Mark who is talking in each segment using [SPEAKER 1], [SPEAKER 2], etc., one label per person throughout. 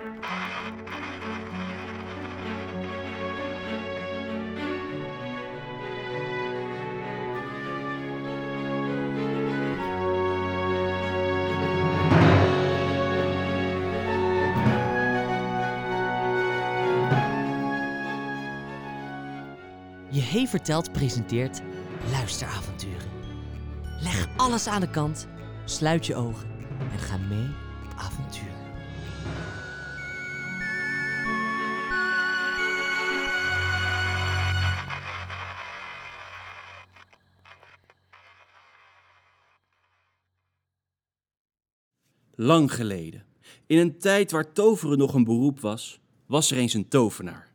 [SPEAKER 1] Je Hey Vertelt presenteert luisteravonturen. Leg alles aan de kant, sluit je ogen en ga mee op avontuur.
[SPEAKER 2] Lang geleden, in een tijd waar toveren nog een beroep was, was er eens een tovenaar.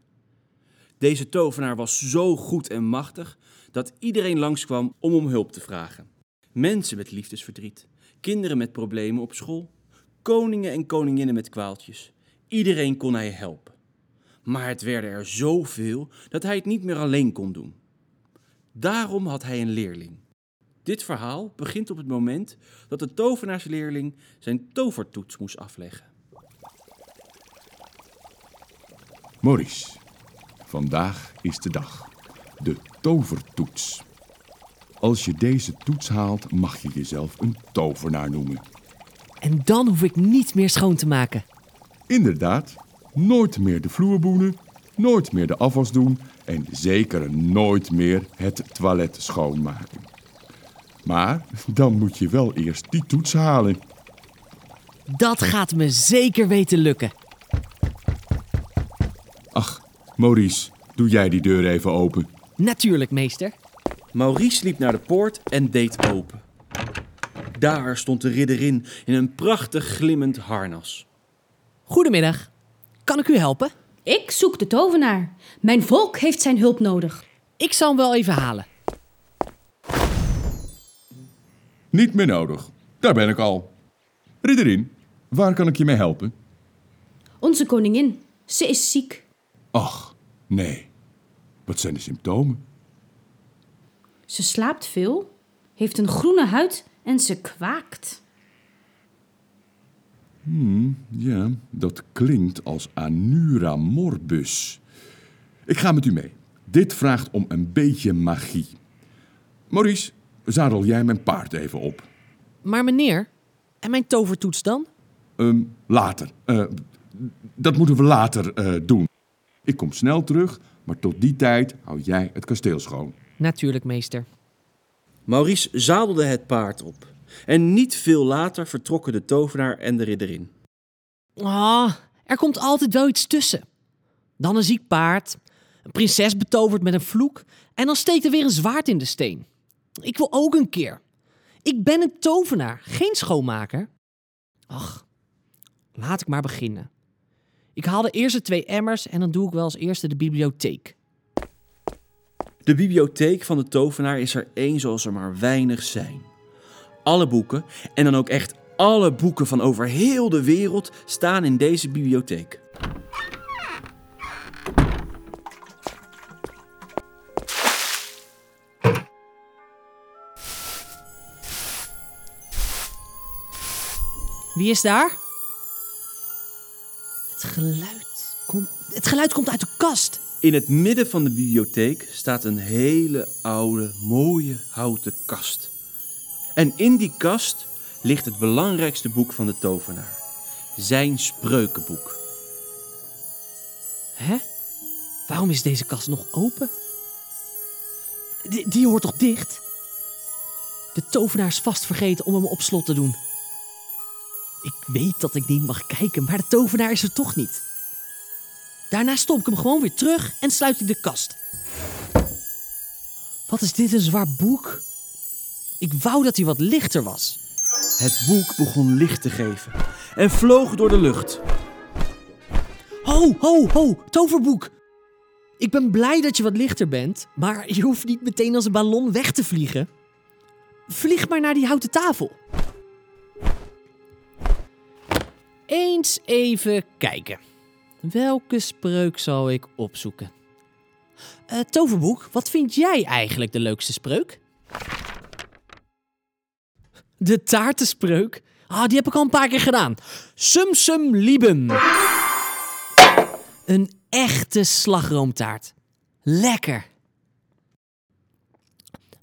[SPEAKER 2] Deze tovenaar was zo goed en machtig dat iedereen langskwam om om hulp te vragen. Mensen met liefdesverdriet, kinderen met problemen op school, koningen en koninginnen met kwaaltjes. Iedereen kon hij helpen. Maar het werden er zoveel dat hij het niet meer alleen kon doen. Daarom had hij een leerling. Dit verhaal begint op het moment dat de tovenaarsleerling zijn tovertoets moest afleggen.
[SPEAKER 3] Maurice, vandaag is de dag. De tovertoets. Als je deze toets haalt, mag je jezelf een tovenaar noemen.
[SPEAKER 1] En dan hoef ik niet meer schoon te maken.
[SPEAKER 3] Inderdaad, nooit meer de vloerboenen, nooit meer de afwas doen en zeker nooit meer het toilet schoonmaken. Maar dan moet je wel eerst die toets halen.
[SPEAKER 1] Dat gaat me zeker weten lukken.
[SPEAKER 3] Ach, Maurice, doe jij die deur even open.
[SPEAKER 1] Natuurlijk, meester.
[SPEAKER 2] Maurice liep naar de poort en deed open. Daar stond de ridderin in een prachtig glimmend harnas.
[SPEAKER 1] Goedemiddag. Kan ik u helpen?
[SPEAKER 4] Ik zoek de tovenaar. Mijn volk heeft zijn hulp nodig.
[SPEAKER 1] Ik zal hem wel even halen.
[SPEAKER 3] Niet meer nodig. Daar ben ik al. Ridderin, waar kan ik je mee helpen?
[SPEAKER 4] Onze koningin, ze is ziek.
[SPEAKER 3] Ach, nee. Wat zijn de symptomen?
[SPEAKER 4] Ze slaapt veel, heeft een groene huid en ze kwaakt.
[SPEAKER 3] Ja, dat klinkt als Anura morbus. Ik ga met u mee. Dit vraagt om een beetje magie. Maurice, zadel jij mijn paard even op.
[SPEAKER 1] Maar meneer, en mijn tovertoets dan?
[SPEAKER 3] Ehm, later. Eh, dat moeten we later eh, doen. Ik kom snel terug, maar tot die tijd hou jij het kasteel schoon.
[SPEAKER 1] Natuurlijk, meester.
[SPEAKER 2] Maurice zadelde het paard op. En niet veel later vertrokken de tovenaar en de ridderin.
[SPEAKER 1] Ah, er komt altijd wel iets tussen. Dan een ziek paard, een prinses betoverd met een vloek en dan steekt er weer een zwaard in de steen. Ik wil ook een keer. Ik ben een tovenaar, geen schoonmaker. Ach, laat ik maar beginnen. Ik haal de eerste twee emmers en dan doe ik wel als eerste de bibliotheek.
[SPEAKER 2] De bibliotheek van de tovenaar is er één zoals er maar weinig zijn. Alle boeken, en dan ook echt alle boeken van over heel de wereld, staan in deze bibliotheek.
[SPEAKER 1] Wie is daar? Het geluid komt, het geluid komt uit de kast.
[SPEAKER 2] In het midden van de bibliotheek staat een hele oude, mooie houten kast. En in die kast ligt het belangrijkste boek van de tovenaar. Zijn spreukenboek.
[SPEAKER 1] Hè? Waarom is deze kast nog open? Die, die hoort toch dicht? De tovenaar is vast vergeten om hem op slot te doen. Ik weet dat ik niet mag kijken, maar de tovenaar is er toch niet. Daarna stomp ik hem gewoon weer terug en sluit ik de kast. Wat is dit een zwaar boek? Ik wou dat hij wat lichter was.
[SPEAKER 2] Het boek begon licht te geven en vloog door de lucht.
[SPEAKER 1] Ho, ho, ho, toverboek. Ik ben blij dat je wat lichter bent, maar je hoeft niet meteen als een ballon weg te vliegen. Vlieg maar naar die houten tafel. Eens even kijken. Welke spreuk zal ik opzoeken? Eh, toverboek, wat vind jij eigenlijk de leukste spreuk? De taartenspreuk? Ah, die heb ik al een paar keer gedaan. Sum sum libum. Een echte slagroomtaart. Lekker.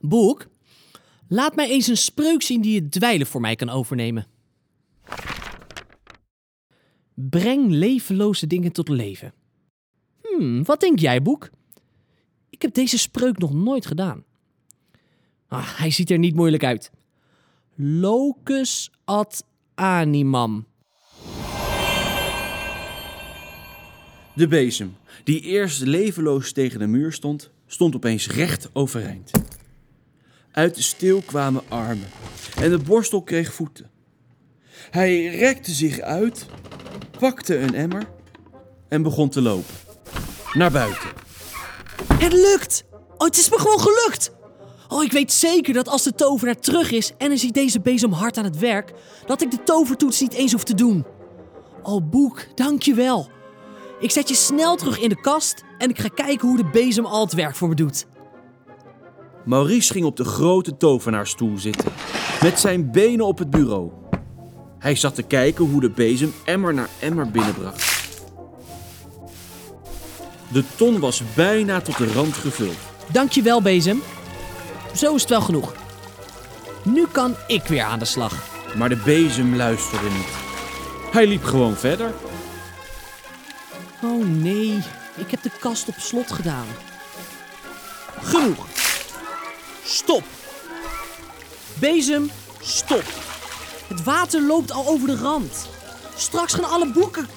[SPEAKER 1] Boek, laat mij eens een spreuk zien die het dweilen voor mij kan overnemen. Breng levenloze dingen tot leven. Hmm, wat denk jij, Boek? Ik heb deze spreuk nog nooit gedaan. Ah, hij ziet er niet moeilijk uit. Locus ad animam.
[SPEAKER 2] De bezem, die eerst levenloos tegen de muur stond, stond opeens recht overeind. Uit de steel kwamen armen en de borstel kreeg voeten. Hij rekte zich uit, pakte een emmer en begon te lopen. Naar buiten.
[SPEAKER 1] Het lukt! Oh, het is me gewoon gelukt! Oh, ik weet zeker dat als de tovenaar terug is en hij ziet deze bezem hard aan het werk, dat ik de tovertoets niet eens hoef te doen. Oh, Boek, dankjewel. Ik zet je snel terug in de kast en ik ga kijken hoe de bezem al het werk voor me doet.
[SPEAKER 2] Maurice ging op de grote tovenaarsstoel zitten, met zijn benen op het bureau. Hij zat te kijken hoe de bezem emmer na emmer binnenbracht. De ton was bijna tot de rand gevuld.
[SPEAKER 1] Dankjewel, bezem. Zo is het wel genoeg. Nu kan ik weer aan de slag.
[SPEAKER 2] Maar de bezem luisterde niet. Hij liep gewoon verder.
[SPEAKER 1] Oh nee, ik heb de kast op slot gedaan. Genoeg. Stop. Bezem, stop. Het water loopt al over de rand. Straks gaan alle boeken.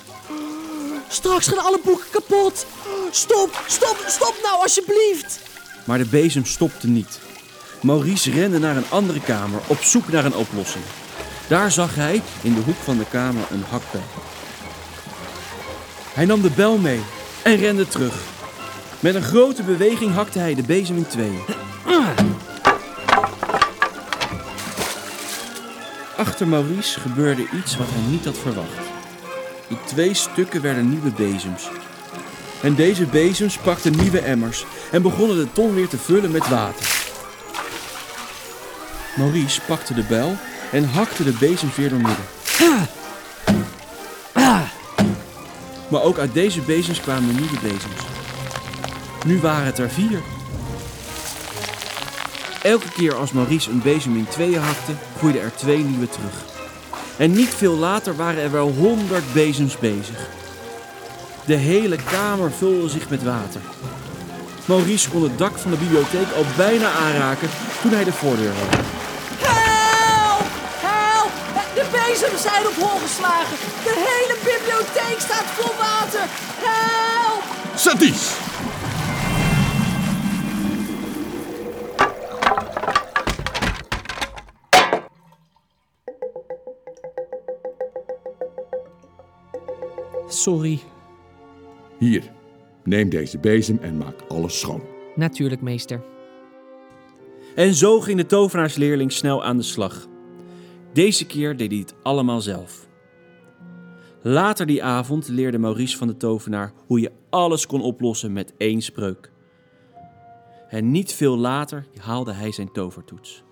[SPEAKER 1] Straks gaan alle boeken kapot. Stop, stop, stop nou alsjeblieft.
[SPEAKER 2] Maar de bezem stopte niet. Maurice rende naar een andere kamer op zoek naar een oplossing. Daar zag hij in de hoek van de kamer een hakbel. Hij nam de bel mee en rende terug. Met een grote beweging hakte hij de bezem in tweeën. Achter Maurice gebeurde iets wat hij niet had verwacht. In twee stukken werden nieuwe bezems. En deze bezems pakten nieuwe emmers en begonnen de ton weer te vullen met water. Maurice pakte de bijl en hakte de bezems weer doormidden. Maar ook uit deze bezems kwamen nieuwe bezems. Nu waren het er vier. Elke keer als Maurice een bezem in tweeën hakte, groeiden er twee nieuwe terug. En niet veel later waren er wel honderd bezems bezig. De hele kamer vulde zich met water. Maurice kon het dak van de bibliotheek al bijna aanraken toen hij de voordeur hoorde.
[SPEAKER 1] Help! Help! De bezems zijn op hol geslagen. De hele bibliotheek staat vol water. Help!
[SPEAKER 3] Saties!
[SPEAKER 1] Sorry.
[SPEAKER 3] Hier, neem deze bezem en maak alles schoon.
[SPEAKER 1] Natuurlijk, meester.
[SPEAKER 2] En zo ging de tovenaarsleerling snel aan de slag. Deze keer deed hij het allemaal zelf. Later die avond leerde Maurice van de tovenaar hoe je alles kon oplossen met één spreuk. En niet veel later haalde hij zijn tovertoets.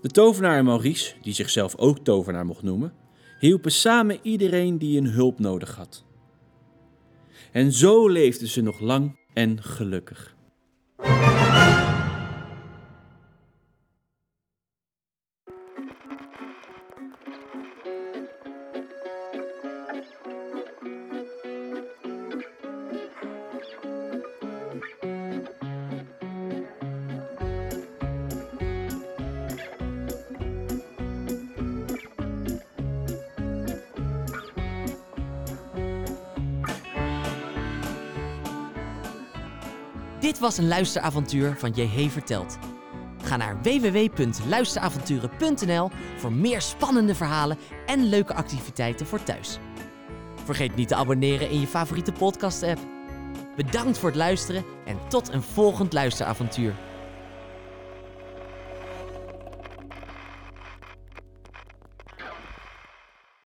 [SPEAKER 2] De tovenaar en Maurice, die zichzelf ook tovenaar mocht noemen, hielpen samen iedereen die een hulp nodig had. En zo leefden ze nog lang en gelukkig.
[SPEAKER 1] Dit was een luisteravontuur van JH Verteld. Ga naar www.luisteravonturen.nl voor meer spannende verhalen en leuke activiteiten voor thuis. Vergeet niet te abonneren in je favoriete podcast-app. Bedankt voor het luisteren en tot een volgend luisteravontuur.